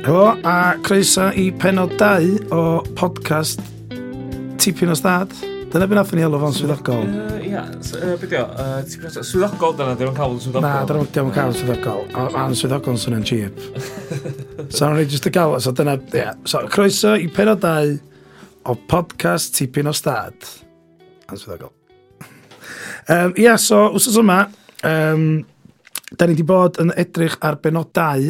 Helo, a croeso i penod 2 o podcast Tipyn o Stad. Dyna beth nath ni elw fo'n swyddogol. Ia, beth yw, swyddogol dyna, ddim yn cael yn swyddogol. Na, dyna ddim yn cael swyddogol. O, a'n swyddogol yn swnio'n cheap. so, o'n i jyst y gael, so dyna, ia. So, croeso i penod 2 o podcast Tipyn o Stad. A'n swyddogol. Um, ia, so, wrth yma, um, Da ni wedi bod yn edrych ar benodau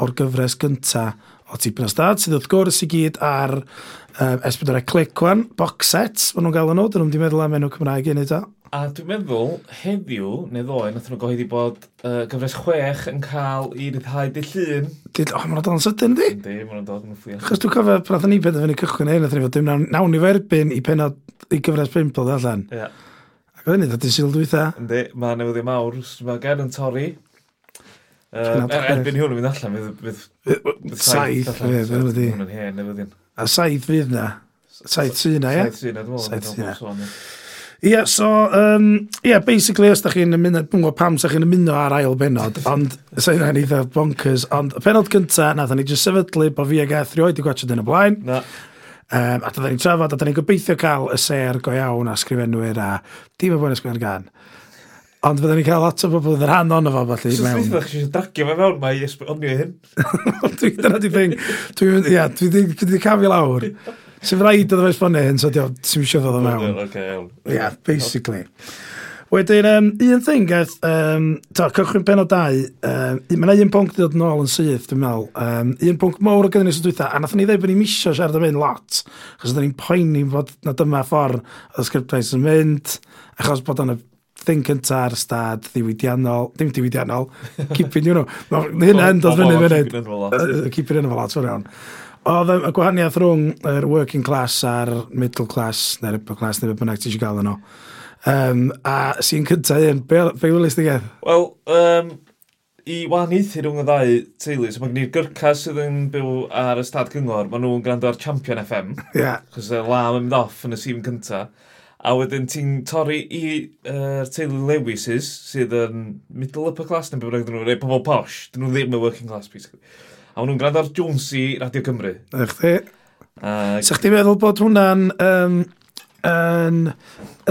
o'r gyfres gynta o tipyn o stad, sydd wrth gwrs i gyd ar um, S4 Click Clic wan, box sets, maen nhw'n gael yn nhw, dyn nhw'n di meddwl am enw Cymraeg i wneud o. A dwi'n meddwl, heddiw, neu ddoe, nath nhw gohyddi bod uh, gyfres chwech yn cael i ryddhau dy llun. Dyd, o, maen nhw'n dod yn sydyn, di? Yndi, maen nhw'n dod yn fflio. Chos dwi'n cofio, prath ni beth cychwyn ei, nath ni fod, nawn i ferbyn i penod i gyfres 5 allan. Ie. Yeah. Ac oedd hynny, dod i sildwytha. Yndi, mae newyddion mawr, mae gen yn torri, E- erbyn hwn yn mynd allan, fydd... Saith, fe, fydd, wedi. Hwn yn hen, newyddion. A saith fydd na. Saith sy'n na, ie? Saith sy'n na, dwi'n meddwl. Ie, yeah, so, um, yeah, basically, os da chi'n ymuno, dwi'n gwybod pam sa chi'n ymuno ar ail benod, ond sa i'n rhan eitha bonkers, ond y penod cynta, nath ni jyst sefydlu bod fi ag Eth rioed i gwachod yn y blaen. Na. Um, a da ni'n trafod, a da ni'n gobeithio cael y ser go iawn a sgrifenwyr a dim y bwyn ysgrifennu gan. Ond fydden ni'n cael lot o bobl yn yr han ond o fo, falle, Sos mewn. Dwi'n meddwl eisiau dragio fe mewn, mae i esbonio hyn. dwi, dyna di thing. Dwi'n Dwi wedi cafio lawr. Sef rhaid oedd fe esbonio hyn, so diolch, ti'n eisiau ddod o mewn. Okay, iawn. Yeah, basically. Wedyn, um, un thing, gaeth, um, to, cychwyn pen o dau, um, mae yna un pwnc dod yn ôl yn syth, dwi'n meddwl. Um, un pwnc mawr o gyda ni sy'n dwytha, a nathon ni ddweud bod ni'n misio siarad am hyn lot, achos ydyn ni'n poeni fod na dyma ffordd y sgriptau yn mynd, achos bod o'n y thing cynta ar stad, ddiwydiannol, ddim ddiwydiannol, keeping, you know. Hynna yn dod fyny fyny. Keeping yn y falat, swn iawn. Oedd y gwahaniaeth rhwng yr working class a'r middle class, neu'r upper class, neu'r bynnag ti eisiau gael yno. Um, a sy'n cyntaf un, be, be wylist di gael? Wel, um, i wahaniaethu rhwng y ddau teulu, so mae gen i'r gyrca sydd yn byw ar y stad cyngor, maen nhw'n gwrando ar Champion FM, yeah. chos y lam yn mynd off yn y sim cyntaf. A wedyn ti'n torri i uh, teulu Lewis's, sydd yn middle upper class, neu beth nhw'n rhaid pobl posh. Dyn nhw ddim yn working class, basically. A maen nhw'n gwrando ar Jones i Radio Cymru. Ych chi. Uh, Sa'ch ti'n meddwl bod hwnna'n um, yn,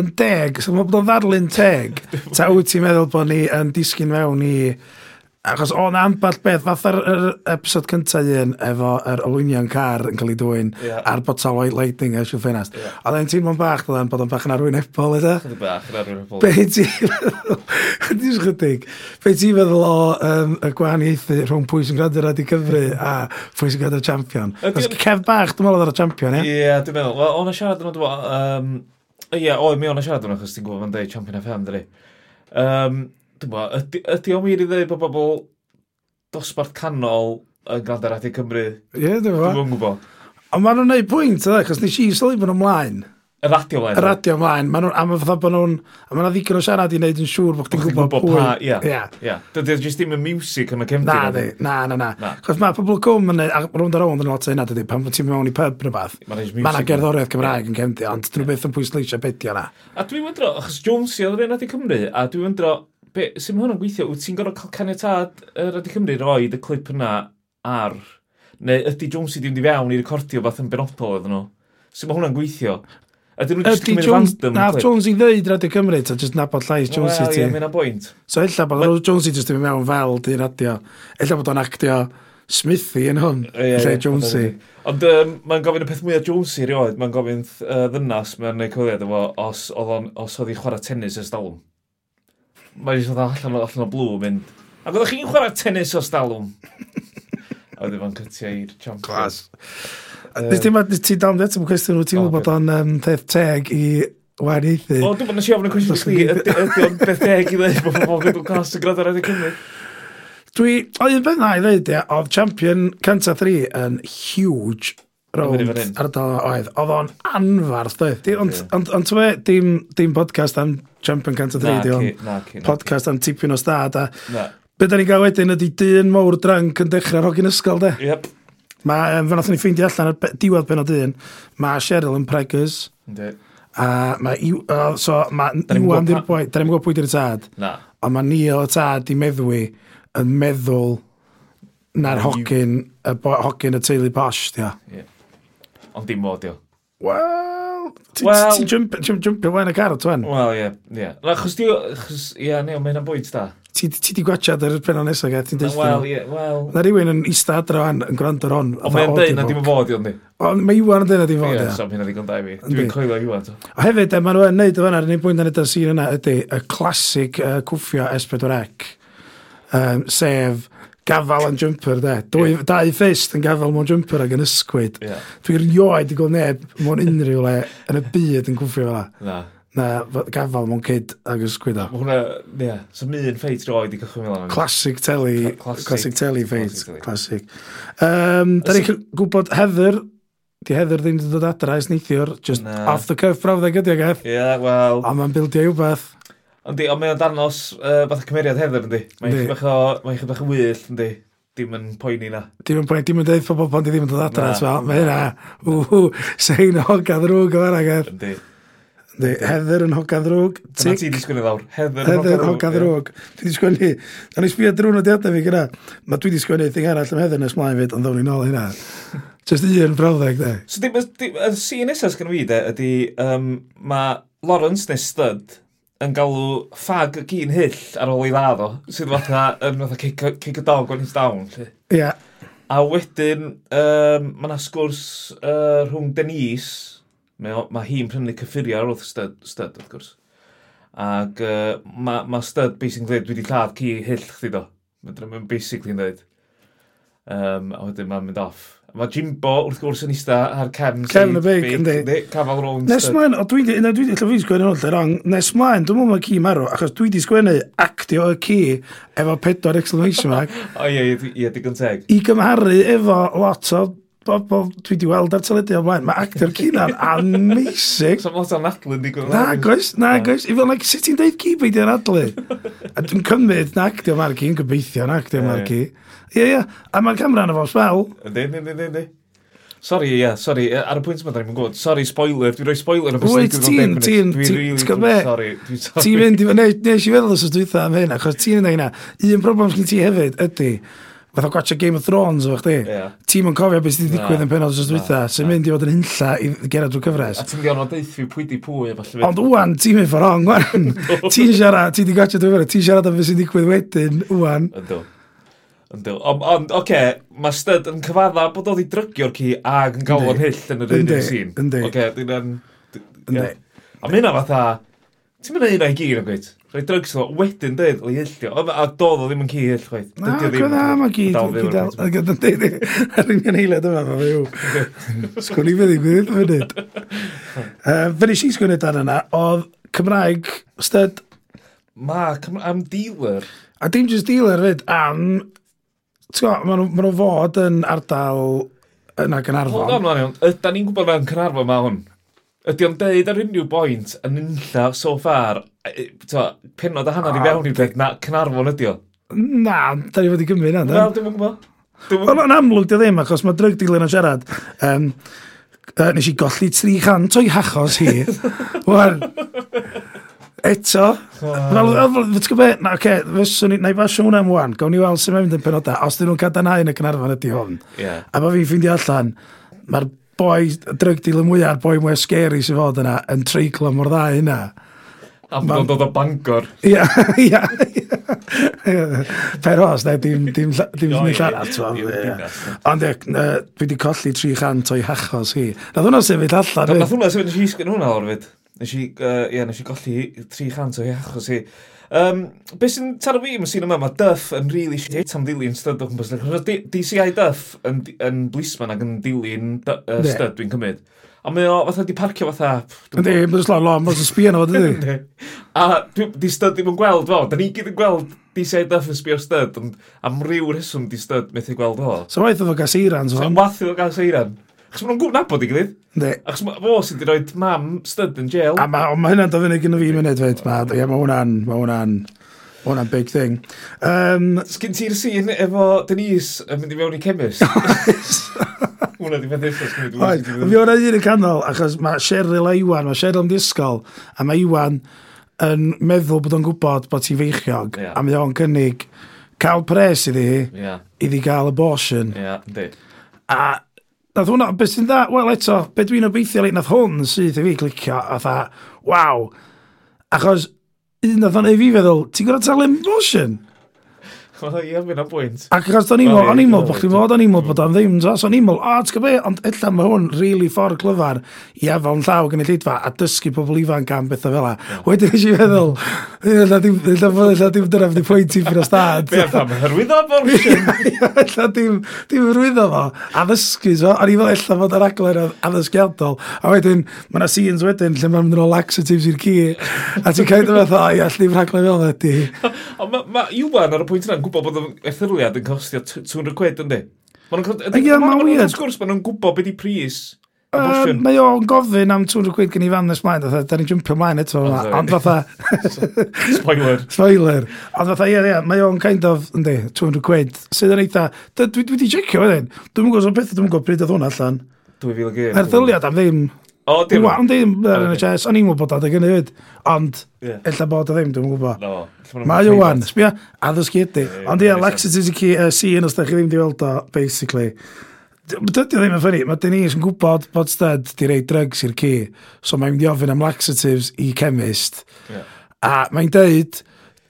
yn deg? so mae bod o'n ddarlun teg? Ta wyt ti'n meddwl bod ni yn disgyn mewn i... Uh, Achos o'n amball beth, fatha'r yr episod cyntaf un efo yr olwynion car yn cael ei dwy'n yeah. a'r botel white lighting eisiau ffenast. Yeah. Oedd e'n teimlo'n bach, oedd bod o'n bach yn arwynebol, yda? Chydig bach yn arwynebol. Be ti feddwl, dwi'n chydig, be ti feddwl o um, y gwahaniaethu rhwng pwy sy'n gwrando Radio Cymru a pwy sy'n gwrando champion? Os cef bach, dwi'n meddwl oedd o'r champion, ie? Ie, dwi'n meddwl. Wel, o'n y siarad yn o'n dwi'n... Ie, oedd mi o'n y siarad yn o'n achos ti'n gwybod fan dweud Champion FM, dwi. Um, bo, ydy, ydy o'n wir i ddweud bod bobl dosbarth canol yn gwrando ar Cymru? Ie, yeah, dwi'n gwybod. Dwi'n gwybod. Ond maen nhw'n neud pwynt, ydy, cos nes i sylwi bod nhw'n mlaen. Y radio mlaen. Y radio mlaen. Maen nhw'n, a maen fatha bod nhw'n, a maen nhw'n ddigon o siarad i wneud yn siŵr bod chdi'n gwybod pwy. Pa, ie. Ia. ia. Dydy'r jyst ddim y music yn y cefndir. Na, di, na, na, na. Chos mae pobl cwm yn, a rwnd ar ôl yn lot o hynna, dydy, pan ti'n mewn i pub yn y bath. Mae yna gerddoriaeth Cymraeg yn cefndir, ond dyn nhw beth yn pwysleisio beth yna. A dwi'n wyndro, achos Jones i oedd yr un Cymru, a dwi'n wyndro, be, sy'n hwnna'n gweithio? Wyt ti'n gorfod cael caniatad y Radio Cymru roi y clip yna ar... Neu ydy Jones i ddim di fewn i recordio fath yn benodol oedd nhw? Sy'n mae hwnna'n gweithio? Ydyn nhw'n just cymryd Jones, random na, clip? Jones i ddweud Radio Cymru, ta jyst nabod llais Jones i ti. Wel, ie, mae'n bwynt. So, illa bod But... Jones i jyst ddim mewn fel di radio. Illa bod o'n actio Smithy yn hwn, yeah, lle Jonesy. Ond um, mae'n gofyn y peth mwyaf Jonesy rioed, mae'n gofyn uh, ddynas mewn neu cyfiliad efo os, os oedd hi chwarae tennis ys dalwm mae jyst oedd allan allan, allan o blw mynd. Ac oeddech chi'n chwarae tennis o stalwm? a oedd efo'n cytio i'r champion. Glas. Nes ti'n meddwl, ti dal ddim yn cwestiwn, wyt ti'n meddwl bod o'n um, peth teg i wariaethu? O, dwi'n bod nes i ofyn y cwestiwn i chdi, ydy o'n beth teg i ddweud bod pobl ddim yn clas yn gwrdd ar edrych Cymru? Dwi, oedd yn beth na i ddweud, ia, oedd champion cynta 3 yn huge rownd ar y dal oedd. Oedd o'n anfarth, dweud. Ond on, on, on, dim, dim podcast am Champion 3, di o'n podcast am tipyn o stad. A be da ni gael wedyn ydy dyn mowr drank yn dechrau'r hogyn ysgol, de. Yep. Mae, um, fe nath ni ffeindio allan ar diwedd pen o dyn, mae Cheryl yn pregus. A mae Iw, uh, so mae Iwan di'r boi, da ni'n gwybod pwy di'r tad. Na. Ond mae Neil y tad i meddwi yn meddwl na'r hogyn, y hogyn y teulu posh, di o. Yeah ond dim mod yw. Wel, ti'n jumpio wen y car o twen? Wel, ie, ie. Chos di, chos, ie, neu, mae'n bwyd da. Ti ti di gwachad ar y penol nesaf, gael, ti'n deithio? Wel, ie, wel... Na rhywun yn eista adra fan, yn gwrando ar on. Ond mae'n dweud na dim yn fod i ond ni. Ond mae Iwan yn dweud na dim fod i. Ie, so, mi'n ddigon da i fi. Dwi'n coelio Iwan. A hefyd, maen nhw'n neud o fanna, ar unig bwynt yn edrych sy'n yna ydy y clasig cwffio S4C. um, Sef, gafal yn jumper, de. Dwy, yeah. Dau ffist yn gafal mewn jumper ac yn ysgwyd. Yeah. Dwi'n rioed i gweld neb mewn unrhyw le yn y byd yn gwffio fel Na. Na, gafel mewn cyd ag ysgwyd o. Mae hwnna, ie, yeah. so mi yn ffeit roed i gychwyn fel yna. Classic telly, classic, classic telly ffeit, classic. Um, da ni'n gwybod Heather, di Heather ddim wedi dod adra es neithiwr, just na. off the cuff brawddeg ydi o gath. Ie, yeah, wel. A mae'n bildio i'w beth. Ond di, ond mae o'n darnos uh, fath o cymeriad hefyd, yndi? Mae'n chyfach o, mae'n chyfach o wyllt, yndi? Dim yn poeni na. Dim yn poeni, dim yn dweud pobl pan di ddim yn dod adra. So, mae hynna, ww, sein o hogan ddrwg o fan agor. Yndi. Yndi, Heather yn hogad ddrwg. Dyna ti'n disgwyl i ddawr. Heather yn hogad ddrwg. Dwi wedi sgwennu, a ni sbio drwy'n o diadau fi gyda. Mae dwi wedi sgwennu thing arall am Heather nes mlaen fyd, ond ddawn ni'n ôl hynna. Just un frawddeg, de. So, y sîn nesaf sgan fi, de, ydy, um, mae Lawrence neu Stud yn galw ffag y gyn hyll ar ôl ei ladd o, sydd fatha yn fatha kick, a dog when he's down. Ie. Yeah. A wedyn, um, mae yna sgwrs uh, rhwng Denise, mae, mae hi'n prynu cyffuriau ar wrth stud, stud, wrth gwrs. Ac uh, mae ma stud basically dweud, dwi wedi lladd ci hyll chdi do. Mae'n basically yn dweud. Um, a wedyn mae'n mynd off. Mae Jimbo wrth gwrs yn eista ar cefn. Cefn y beic, yndi Cafal rownd. Nes mlaen, o dwi wedi, dwi wedi, llyfyn sgwennu hwn, rong, nes mlaen, dwi'n mwyn mae ci marw, achos dwi wedi sgwennu actio y ci efo pedwar exclamation mark. o ie, ie, digon teg. I gymharu efo lot o bobl dwi wedi weld ar teledu o blaen, mae actio'r ci na'n amazing. So lot o'n adlu yn digwydd. Na, goes, na, goes. I fel, like, sut ti'n deud ci beidio yn adlu? A dwi'n cymryd na actio mae'r ci, yn gobeithio na actio mae'r ci. Yeah. Ie, ie. A mae'r camera yna fo, sbel. Yndi, yndi, yndi, yndi. Sori, ie, yeah, sorry, ar y pwynt yma, da ni'n gwybod, Sori, spoiler, dwi'n rhoi spoiler yn y bus Wyt, ti'n, ti'n, ti'n, ti'n be? Ti'n mynd i, nes i feddwl os dwi'n am hyn, achos ti'n yna hynna, un problem sy'n ti hefyd ydy, fatha gwatcha Game of Thrones efo chdi, yeah. ti'n yn cofio beth sydd wedi digwydd yn penod os dwytha, sy'n mynd i fod yn hynlla i gerad drwy cyfres. A ti'n gael o'n deithiw pwy di pwy, falle. Ond wwan, ti'n mynd ffordd on, wwan. Ti'n siarad, ti'n di gwatcha dwi'n fawr, ti'n siarad am beth sydd wedi digwydd wedyn, wwan. Yndw. Yndw. Ond, ond, oce, okay, mae Stud yn cyfadda bod oedd i drygio'r ci ag yn gael galon hyll yn yr un i'r sîn. Ynddi. Oce, dwi'n yn... Ynddi. A mynd fatha... Ti'n mynd un o'i gyd yn gweud? Rhoi drugs o, wedyn dweud, o'i hyllio. A dodd o ddim yn ci hyll, chweith. Na, gwrdd am mae gyd. Ac oedd yn dweud, ar un gan eilad yma, fe fyw. Sgwn i fe ddim yn fynd. Fe nes i sgwn i dan yna, oedd Cymraeg, Stud... Ma, am dealer. A dim just dealer, fyd, am maen nhw, ma nhw fod yn ardal yna Gynarfon. Hold on, man iawn. Ydan ni'n gwybod fe'n Cynarfon mae hwn. Ydy o'n deud ar unrhyw bwynt yn unlla so far, to, penod a hanner i fewn i beth, na Cynarfon ydy o. Na, da ni fod i gymryd na. Wel, dwi'n gwybod. Wel, yn amlwg di ddim, achos mae drug dealer yn siarad. Um, uh, nes i golli 300 o'i hachos hi. Wel, eto, fel, ti'n gwybod na, oce, fyswn i, na i basio hwnna am wan, gawn ni weld sy'n mynd yn penodau, os dyn nhw'n cadarnhau yn y Cynarfon ydy hwn. Yeah. A mae fi'n ffeindio allan, mae'r boi, drug deal y mwyaf, boi mwyaf scary sy'n fod yna, yn treiglo mor dda hynna. A bod o'n dod o Bangor. Ia, ia, ia. Peros, ne, dim, dim, dim no, nid arall. Ond dwi wedi colli 300 o'i hachos hi. Nath hwnna sefyll allan. Nath hwnna sefyll rhisg yn hwnna orfyd. Nes i, uh, yeah, nes i golli 300 o achos i. Um, be sy'n taro fi am sy'n yma, mae Duff yn really shit am dilyn stud o'n gwmpas. DCI Duff yn, yn blisman ac yn dilyn uh, stud, dwi'n cymryd. A mae o fatha di parcio fatha... Ynddi, mae'n slawn lo, mae'n sbio yna fo, dydi? A di stud ddim yn gweld fo, da ni gyd yn gweld DCI Duff yn sbio stud, ond am ryw reswm di stud methu gweld fo. So waith oedd o gas eiran, so? So waith o gas eiran. Achos maen nhw'n gwybod nabod i gilydd. Ne. Achos ma, fo sydd wedi rhoi mam stud yn jail. A mae ma hynna'n dod fyny gyda fi munud fyd. Mae yeah, ma hwnna'n... mae hwnna'n hwnna'n big thing. Um, Sgyn ti'r sîn efo Denise yn mynd i mewn i chemist? Hwna di beth eithaf sgwyd. Oed, fi o'n un y canol, achos mae Cheryl a Iwan, mae Cheryl yn disgol, a mae Iwan yn meddwl bod o'n gwybod bod ti'n feichiog, yeah. a mae o'n cynnig cael pres iddi hi, yeah. iddi gael abortion. Ia, Yeah, a nath hwnna, beth sy'n dda, wel eto, be dwi'n obeithio le, nath hwn sydd i fi glicio, a dda, waw. Achos, un nath hwnna i fi feddwl, ti'n gwrdd talu emotion? Wel, ie, fi'n o bwynt. Ac achos o'n i'n meddwl, o'n i'n meddwl bod chi'n meddwl, o'n i'n meddwl bod o'n ddim, so o'n i'n meddwl, o, ti'n gwybod, ond illa mae hwn really ffordd glyfar i efo'n llaw gen i lleidfa a dysgu pobl ifanc am bethau fel la. Wedyn eisiau feddwl, illa dim illa dim dyna fyddi pwynt i fyr o stad. Be am hyrwyddo abortion? Illa dim dim hyrwyddo fo, addysgu, so, o'n i'n fel illa fod yr aglen addysgiadol, a wedyn, mae yna scenes wedyn lle mae'n mynd o laxatives i'r ci, a ti'n cael dy fath o, ia, llif rhaglen fel ydy. Ond mae Iwan ar y pwynt yna'n gwybod bod ethyrliad yn costio 200 quid, ynddi? Ie, mae'n weird. sgwrs, maen nhw'n gwybod beth i pris. Uh, mae o'n gofyn am 200 quid gen i fan nes mlaen, fatha, da ni'n jumpio mlaen eto, ond fatha... Spoiler. Spoiler. Ond fatha, ie, ie, mae o'n kind of, ynddi, 200 quid, sydd yn eitha... Dwi wedi checio wedyn, dwi'n gwybod beth, dwi'n gwybod pryd oedd hwnna allan. 2001. Erthyliad am ddim. O, dim. Wan dim, yr NHS, o'n i'n gwybod adeg yn hyd, ond yeah. illa bod o ddim, dwi'n gwybod. No, Mae o wan, sbio, addysg ddysgu ydy. Ond ie, Lexus is a key, uh, scene, os da chi ddim di weld o, basically. Dydy o ddim yn ffynnu, mae Denise yn gwybod bod sted di reid drugs i'r ci, so mae'n mynd i ofyn am laxatives i chemist. Yeah. A mae'n deud,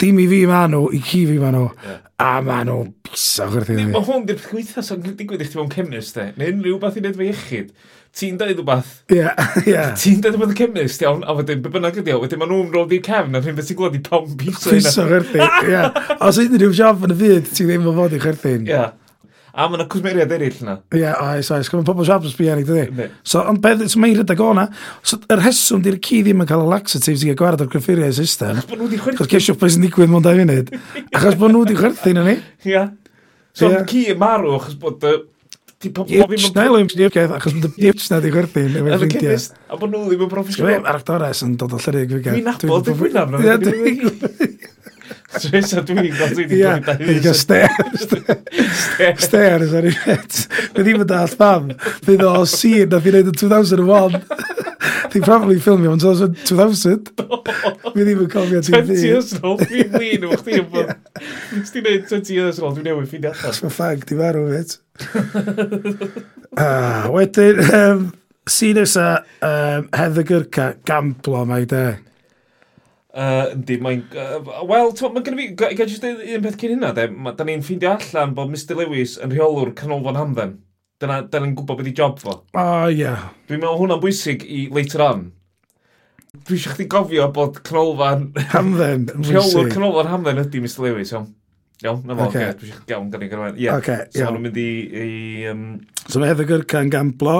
dim i fi ma nhw, i ci fi ma nhw. Yeah. A ma nhw bisog wrth i fi. Mae hwn di'r peth gweithas o'n digwydd i chdi mewn chemist, e. neu unrhyw beth i wneud fe iechyd ti'n dweud rhywbeth... Ie, ie. Ti'n dweud rhywbeth y chemist, iawn, a wedyn, be bynnag ydi o, wedyn maen nhw'n rôl i'r cefn, a rhywun beth ti'n gweld i pawn piso yna. Pizza chwerthin, ie. Os ydyn nhw'n siop yn y byd, ti ddim yn fod i chwerthin. Ie. A mae yna cwsmeriad eraill yna. Ie, oes, oes. Gwyn pobl siop yn sbio ni, dydy. So, ond beth, so mae'n rhedeg o'na. So, yr heswm di'r ci ddim yn cael y laxatives i gwared o'r gryffuriau system. Achos bod nhw wedi chwerthin. Achos cesio beth sy'n digwydd mewn da funud. Achos bod nhw wedi chwerthu, yn ni. Ie. So, yeah. ci marw achos bod Di pob dim... Nael yw'n syniad gaeth, achos diwts na di gwerthu. Yn y cynnus, a bod nhw ddim yn broffesiynol. Ar actores yn dod o llyrig fi gael. Dwi'n nabod y gwynaf. Ie, dwi'n... Tresa dwi'n gwybod dwi'n gwybod dau hyn. Stairs ar Stair, het. Fe ddim yn dall pam. Fydd o scene na fi wneud yn 2001. They probably filmed me once 2000. Fi ddim yn cofio ti 20 years old, fi'n win o'ch ti. Nes ti'n neud 20 years old, dwi'n newid ffindi allan. Mae ffag, di farw fet. ah, wedyn, um, si nesa, um, Heather Gyrca, gamblo mae de. Uh, yndi, mae'n... Uh, Wel, mae'n gynnu fi... Gael jyst un peth cyn hynna, de. Da ni'n ffeindio allan bod Mr Lewis yn rheolwr canolfan hamdden. Dyna, dyna ni'n gwybod beth i job fo. O, oh, ie. Yeah. Dwi'n meddwl hwnna'n bwysig i later on. Dwi eisiau chdi gofio bod canolfan... Hamdden, yn bwysig. Rheolwr canolfan Hamdden ydy Mr Lewis, iawn. Iawn, na fo, okay. okay. dwi eisiau gawn gan i gyrfaen. Ie, yeah. okay, so nhw'n mynd i... i um... So mae Heather Gyrca yn gamblo.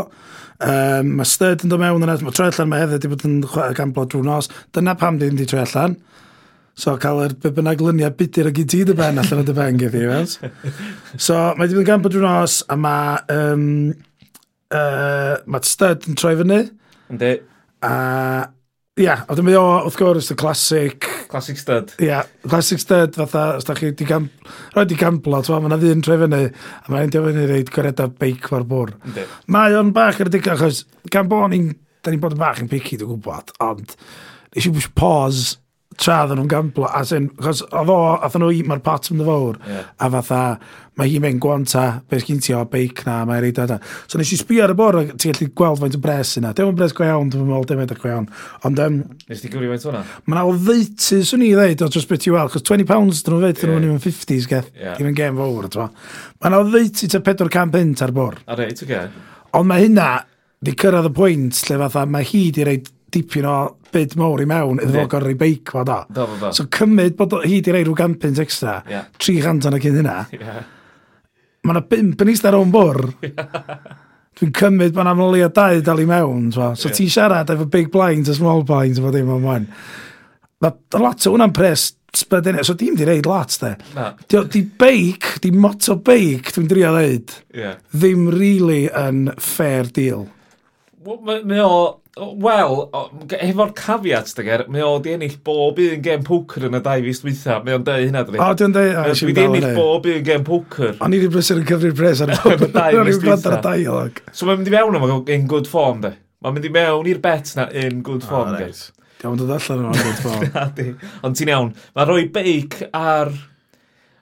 Um, mae Styd yn dod mewn yna. Mae troi allan, mae Heather wedi bod yn gamblo drwy nos. Dyna pam di wedi troi allan. So cael yr be bynnag lyniau budur ag i ti dy ben allan o dy ben gyda i fes. So mae wedi bod yn gan bod yn os a mae um, uh, mae stud yn troi fyny. Yndi. A ia, yeah, oedd yn mynd o, wrth gwrs, y classic... Classic stud. Ia, yeah, classic stud fatha, os da chi di gam... Roed di gamblo, twa, mae yna ddyn troi fyny, a mae'n diolch fyny reid goreda beic o'r bwr. Yndi. Mae o'n bach ar y digon, achos gan bo ni'n... Da ni'n bod yn bach yn picky dwi'n gwybod, ond... Nes i pause tra ddyn nhw'n gamblo, as in, chos oedd o, oedden nhw, i, mae'r pot yn fawr, yeah. a fatha, mae hi'n mynd gwanta, beth gyn ti o, beic na, mae'r eid dada. So nes i sbio ar y bor, ti'n gallu gweld faint o bres yna. Dim ond bres go iawn, dwi'n meddwl, dim ond go iawn. Ond, um, Nes ti gwrio faint o'na? Mae na o ddeutu, swn i ddeud, o dros beth i weld, chos 20 pounds dyn nhw'n ddeutu yeah. nhw'n 50s, geth, yeah. ddim yn gem fawr, ti'n Mae na o ddeutu te 400 ar bor. A reit, oce. Okay. Ond mae hynna, di cyrraedd y pwynt lle fatha, mae hi di reid dipyn o byd mawr i mewn iddo fo gorau beic fo da. Do, do, do. So cymryd bod hi di rei rhyw gampins extra, yeah. 300 yn y cyn hynna. Yeah. Mae yna bimp yn eistedd o'n bwr. Dwi'n cymryd bod yna mwy o dau dal i mewn. So, so yeah. ti'n siarad efo big blinds a small blinds efo ddim o'n mwan. Mae lot o hwnna'n pres sbydyn. So dim di reid lot, de. Na. Di, di beic, di moto beic, dwi'n drio ddeud. Yeah. Ddim really yn fair deal. Mae o Wel, efo'r caveat, dyger, mae o di ennill bob un gem poker yn y dau fus dwytha. Mae o'n dweud hynna, dwi. O, dwi'n dweud, o, eisiau dweud ennill bob un gem poker. O'n i wedi brysur yn cyfri'r pres ar y dialog. So mae'n mynd i fewn yma in good form, de. Mae'n mynd i mewn i'r bet na in good form, ah, guys. Gawn dod allan o'n good form. Ond ti'n iawn, mae rhoi beic ar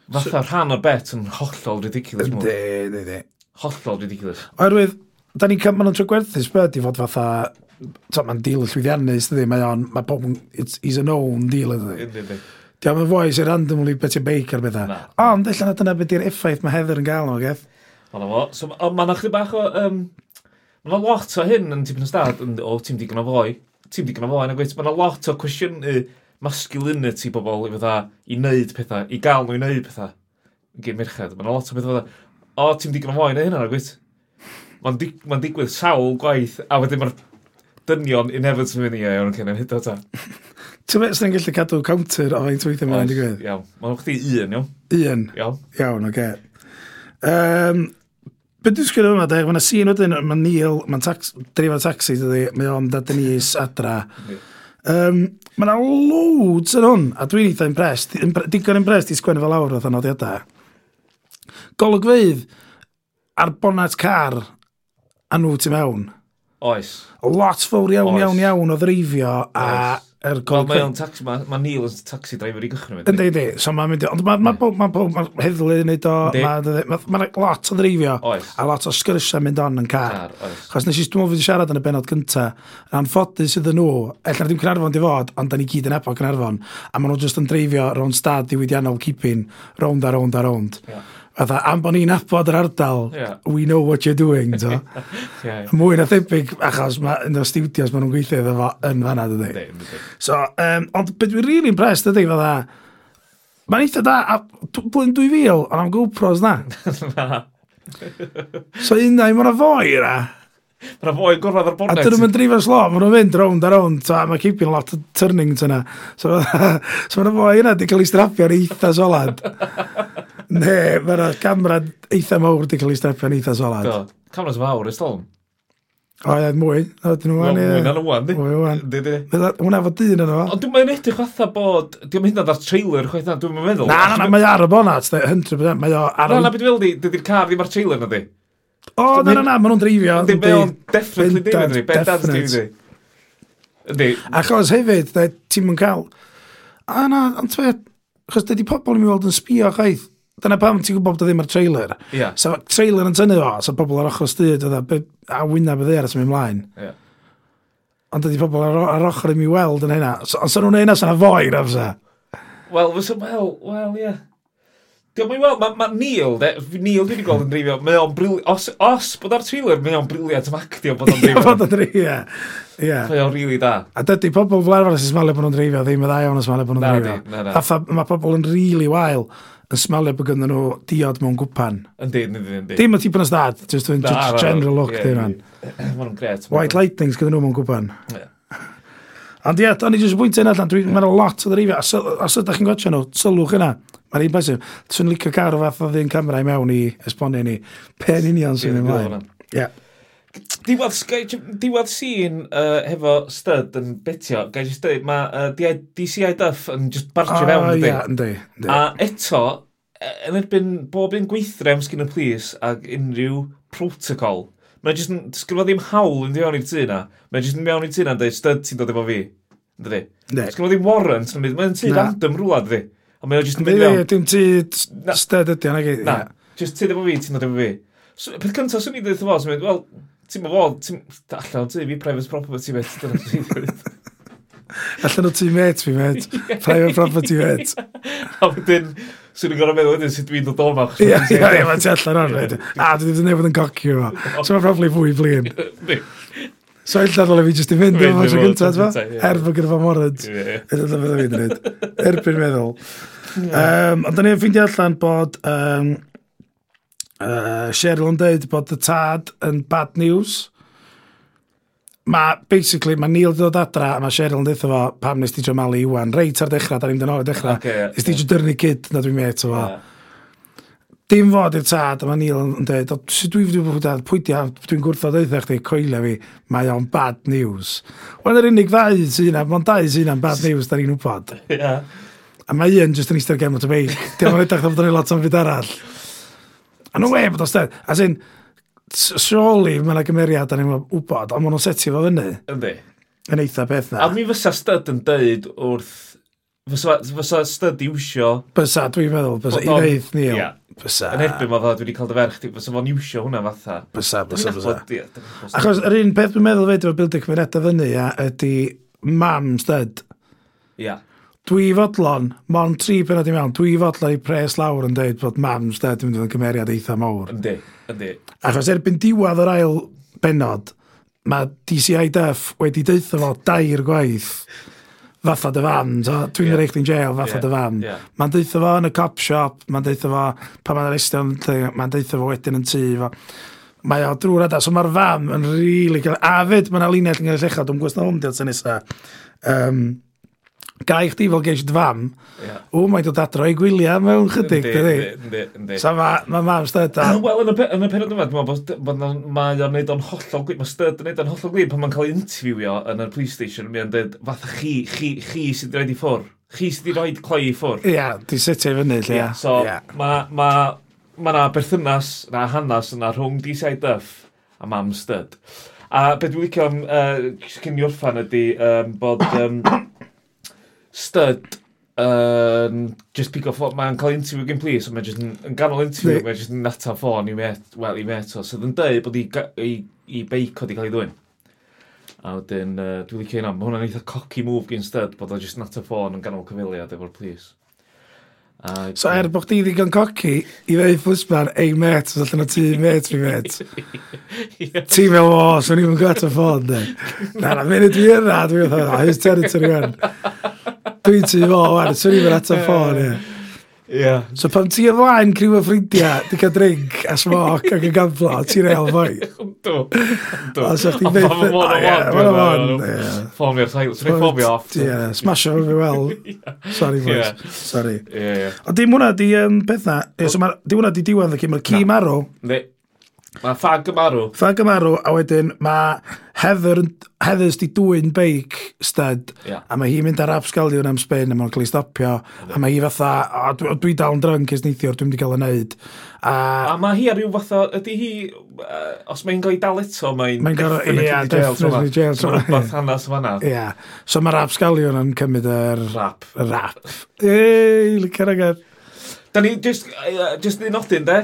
fatha rhan o'r bet yn hollol ridiculous. De, de, de. Hollol ridiculous. Oherwydd, da ni'n cael, maen nhw'n trwy gwerthu sbyd i fod fatha mae'n deal y llwyddiannus, dydy, mae o'n, mae pob yn, he's a known deal, dydy. Diolch yn fwy sy'n randomly beth i'n beic ar bethau. Ond, allan na dyna beth i'r effaith mae Heather yn gael o, geth. Ond o, so, mae'n achdi bach o, um, mae'n lot o hyn yn tipyn o stad, o, ti'n digon o fwy, ti'n digon o fwy, na gweith, mae'n lot o cwestiwn masculinity bobl i fydda i wneud pethau, i gael nhw i wneud pethau. Gyd merched, mae'n lot o bethau fydda, o, ti'n digon o fwy na hynna, na gweith. Mae'n digwydd sawl gwaith, a wedyn mae'r dynion inherent yn mynd i iawn yn cynnig hyd o ta. Ti'n meddwl sy'n gallu cadw counter o faint weithio mae'n digwydd? Iawn. Mae'n chdi un, iawn? Un. Iawn. Iawn, oce. Um, Be dwi'n sgwyd yma, deg, mae'n sîn wedyn, mae Neil, mae'n tax, dreifo taxi, dydy, mae o'n da Denise adra. Um, mae yna loads yn hwn, a dwi'n eitha impressed, digon impressed i sgwennu fel lawr oedd anodiadau. Golygfeidd, ar bonnet car, a nhw ti mewn. Oes. Lot fawr iawn, Oes. iawn, iawn o ddreifio a er Wel, Mae o'n taxi, mae ma Neil yn taxi driver i gychwyn mynd. Yndi, yndi, So mae'n mynd... Ond mae ma, ma, ma, ma, ma, heddlu yn neud o... Mae ma, ma lot o ddreifio. Oes. A lot o sgrysiau mynd on yn car. car Chos nes i dwi'n mwyn siarad yn y benod gynta. Yn anffodus iddyn nhw, ella ddim Cynarfon di fod, ond da ni gyd yn epo Cynarfon. A maen nhw jyst yn dreifio rown stad diwydiannol keeping, rownd a rownd a rownd. Yeah fatha, am bod ni'n abod yr ardal, yeah. we know what you're doing, to. yeah, yeah. Mwy na thebyg, achos ma, yn y studios maen nhw'n gweithio iddo fo yn fanna, dydy. So, um, ond beth dwi'n really impressed ydy, fatha, mae'n eitha da, a blwyddyn 2000, ond am GoPros na. na. so, unna, mae'n fwy, na. Mae'n a fwy gorfod ar bonnet. A dyn nhw'n drifo slo, mae'n nhw'n mynd round a round, so mae keeping lot of turning to. So, so mae'n fwy yna, di cael ei strafio'n eitha solad. Ne, mae'r camera eitha mawr di cael ei stepio'n eitha solad. Do, cameras fawr ys dolm. O, ie, mwy. No, dyn nhw wan, ie. Mwy na'n wan, di. Mwy wan. Di, di. Hwna fod dyn yno. Ond dwi'n mynd edrych fatha bod... Dwi'n mynd ar trailer, chwaith na, dwi'n meddwl. Na, na, na, mae ar y bonat, 100%. Mae o ar... Na, na, beth fel di, dydy'r car ddim ar trailer na di. O, na, na, na, maen nhw'n dreifio. Di, be o'n definitely dim yn di. Ben dan di, di. Ydy. Achos hefyd, ti'n mynd cael... A na, ond twe, achos dydy pobl yn mynd i weld yn sbio chwaith Dyna pam ti'n gwybod bod o ddim ar trailer. Yeah. So trailer yn tynnu fo, so pobl ar ochr styd, oedd a wyna bydd e ar ysgrifennu mlaen. Yeah ond ydy pobl ar, ar ochr i mi weld yn hynna. So, Ond sy'n nhw'n hynna, sa'n fwy, na fysa? E. Wel, fysa, wel, wel, ie. Yeah. Dwi'n mynd weld, mae ma Neil, de, Neil dwi wedi gweld yn dreifio, mae o'n briliant, os, os bod ar trailer, mae o'n briliant am actio bod o'n dreifio. bod o'n dreifio, ie. Mae o'n rili da. A dydy pobl fel arfer sy'n smalio bod nhw'n dreifio, ddim y ddau o'n yn smalio bod nhw'n dreifio. Na, na, Fatha, mae pobl yn rili wael yn smelio e bod gynnu nhw diod mewn gwpan. Yndi, yndi, yndi. Dim y tip yn ystad, just yn general look, yeah, nhw'n. Mae nhw'n gret. White lightnings gyda nhw mewn gwpan. Ond ie, o'n i jyst bwynt yna allan, dwi'n meddwl lot o ddrifio, a sydd ydych chi'n gwachio nhw, sylwch yna, mae'n un bwysig. dwi'n licio car o fath o ddyn camera i mewn i esbonio ni, pen union sy'n ymlaen. Ie. Diwedd, diwedd sîn uh, hefo stud yn betio, gai jyst dweud, mae uh, DCI Duff yn just bargio ah, fewn, ydy. Ia, ynddi. A eto, e, yn erbyn bob un gweithrem sgyn y plis ac unrhyw protocol, mae jyst yn sgryfo ddim hawl yn mewn i'r tŷ na. Mae'n jyst yn mewn i'r tŷ na yn dweud, stud ti'n dod efo fi. Ynddi. Sgryfo ddim warrant, mae'n tŷ random rhywle, ynddi. A mae'n jyst yn mynd fewn. Dim tŷ stud ydy, anna Na, jyst tŷ efo fi, ti'n dod efo fi. So, Peth cyntaf swn i ddweud fo, wel, Ti'n bod fod, allan o ti, fi private property met, dyna ti'n gwneud. Allan o ti met, fi met. Private property met. A wedyn, swn i'n gorau meddwl wedyn sut dwi'n dod oma. Ie, ie, ie, mae ti allan o'n wedyn. A, dwi wedi newid yn cocio fo. So mae'n probably fwy flin. So ill dadl fi jyst i fynd efo fo gyntaf, fa? Er fod gyda fo moryd. Ydy dda fydda fi'n dweud. Erbyn meddwl. Um, ond da ni'n ffeindio allan bod... Um, Uh, Cheryl yn dweud bod y tad yn bad news. Mae, basically, mae Neil ddod adra, a mae Cheryl yn dweud fo, pam nes ti jo malu Iwan, reit ar dechrau, da ni'n dyn ar dechrau, okay, nes di jo dyrnu cyd, na dwi'n met o fo. Dim fod i'r tad, a mae Neil yn dweud, sut dwi wedi bod yn pwy di, dwi'n gwrthod dweud chdi, coelio fi, mae o'n bad news. Wel, yr unig ddau sy'n yna, mae'n dau sy'n yna'n bad news, da ni'n wybod. Yeah. A mae un jyst yn eistedd gem o ty beic. Dim ond edrych yn ei lot am fyd arall. A y we bod o'n stead. As in, surely mae yna gymeriad a ni'n wybod, ond maen nhw'n setio fo fyny. Yndi. Yn eitha beth na. A mi fysa stud yn dweud wrth... Fysa, fysa stud iwsio... Bysa, dwi'n meddwl, bysa, i ddeith, Neil. Yeah. Bysa. Yn erbyn mae dwi wedi cael dy ferch, fysa fo'n iwsio hwnna fatha. Bysa, bysa, bysa. Achos, yr un peth dwi'n meddwl fed efo bildio cymunedau fyny, ia, ydy mam stud. Ia. Yeah dwi fodlon, mon tri penod i mewn, dwi fodlon i pres lawr yn dweud bod mams da, dwi'n mynd yn cymeriad eitha mawr. Yndi, yndi. Achos erbyn diwedd yr ail benod, mae DCI Duff wedi deitha fo dair gwaith fatha dy fan, dwi'n yeah. reich di'n jail fatha yeah. dy fan. Yeah. Mae'n deitha fo yn y cop shop, mae'n deitha fo pan mae'n arestio'n mae'n deitha fo wedyn yn tŷ fo. Mae o drwy'r adeg, so mae'r fam yn rili really. A fyd, mae'n alinell yn gael llechod, dwi'n gwestiwn hwn diolch yn nesaf. Um, gai chdi fel geis fam, yeah. o, mae'n dod adro i gwyliau mewn chydig, dydi? So mae ma mam styd a... Wel, yn y, yn y penod yma, dwi'n meddwl, mae o'n neud o'n hollol gwir, mae stud yn neud o'n hollol gwir, pan mae'n cael ei interviewio yn y police station, mae'n dweud, fath chi, chi, chi sydd wedi rhaid i ffwr. Chi sydd wedi rhaid cloi i ffwr. Ia, yeah, di sitio i fyny, ia. Yeah, so, yeah. mae ma, ma na berthynas, na hanas yna rhwng DCIDF a mam stud. A beth dwi'n licio am, uh, cyn i orffan ydy um, bod... Um, stud um, just pick off what mae'n cael interview gan plis, so mae'n just yn, yn ganol interview, mae'n just yn nata ffôn i met, wel, i met o, sydd yn dweud bod i, i, i beic oedd i cael ei ddwyn. A wedyn, uh, dwi'n licio hynna, mae hwnna'n eitha cocky move gen stud, bod o just nata ffôn yn ganol cyfiliad efo'r plis. A, so er bod chdi ddigon coci i ddweud ffwsbar, ei met, os allan o ti met fi met. ti meddwl, o, so ni'n gwybod at y ffôn, de. Na, na, mynd i dwi yna, dwi'n meddwl, oh, here's territory one. Dwi'n ti fo, wan, swn i'n ateb ffôn, ie. Ie. So pam ti ymlaen criw o ffrindiau, di cael drink a smoc ac yn gamflo, ti'n real fwy. Do. Do. Ond Os ydych chi'n beth... Mae'n o'n Ffomio'r sail, ti'n ffomio off. Ie, smasho fi wel. Sorry, boys. Sorry. Ie, ie. Ond dim hwnna di um, pethau, so di hwnna di diwedd, felly mae'r ci marw. Ne, Mae ffag gymarw. Ffag gymarw, a wedyn mae Heather, Heather's di dwy'n beic stud, yeah. a mae hi'n mynd ar absgaliwn am spin, a mae'n cael ei stopio, a mae hi fatha, o, dwi, dwi dal yn drunk ys neithiwr, dwi'n mynd i gael ei wneud. A, a mae hi ar ryw fatha, ydy hi, uh, os mae'n gael ei dal eto, mae'n mae definitely yeah, jail. Definitely jail. So rhywbeth hanes fanna. Ia, so mae'r absgaliwn yn cymryd yr... Rap. Rap. Ei, lycio'r agor. Da ni, just, uh, just un nodyn, de?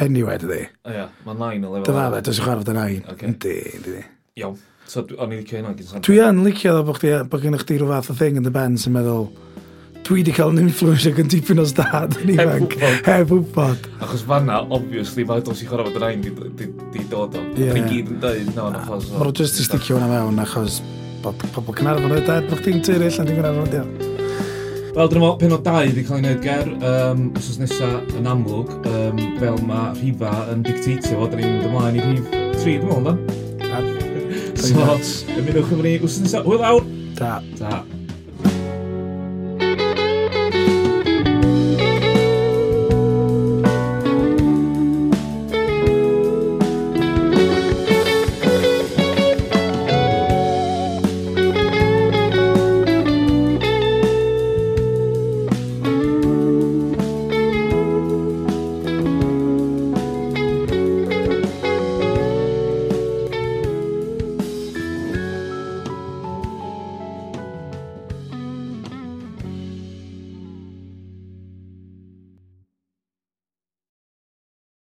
Anyway, dydi. O ia, mae nain o lefel. Dyna fe, dwi'n e chwarae nain. Okay. Yndi, yndi. Iawn. So, o'n i licio hynna gyn sarfod. Dwi yn licio ddo bod bo gen chdi rhyw fath o thing yn dy ben sy'n meddwl, dwi wedi cael yn influensio gan dipyn o stad yn ifanc. Heb wybod. Achos fanna, obviously, mae dos i chwarae fod yn ein di dod o. Yeah. Dwi'n gyd yn dweud, no, na, achos... Mae'n just i sticio hwnna mewn, achos bod pobl Cynarfon oedd dad, bod chdi'n tyru allan, dwi'n Cynarfon, diolch. Wel, dyna fo, penod 2 wedi cael ei wneud ger um, os nesa yn amlwg, um, fel mae rhifa yn dictatio fo, da ni'n mynd ymlaen i rhif 3, dwi'n meddwl, da? Da. So, ymunwch efo ni, os nesa. hwyl awr! Da. Da.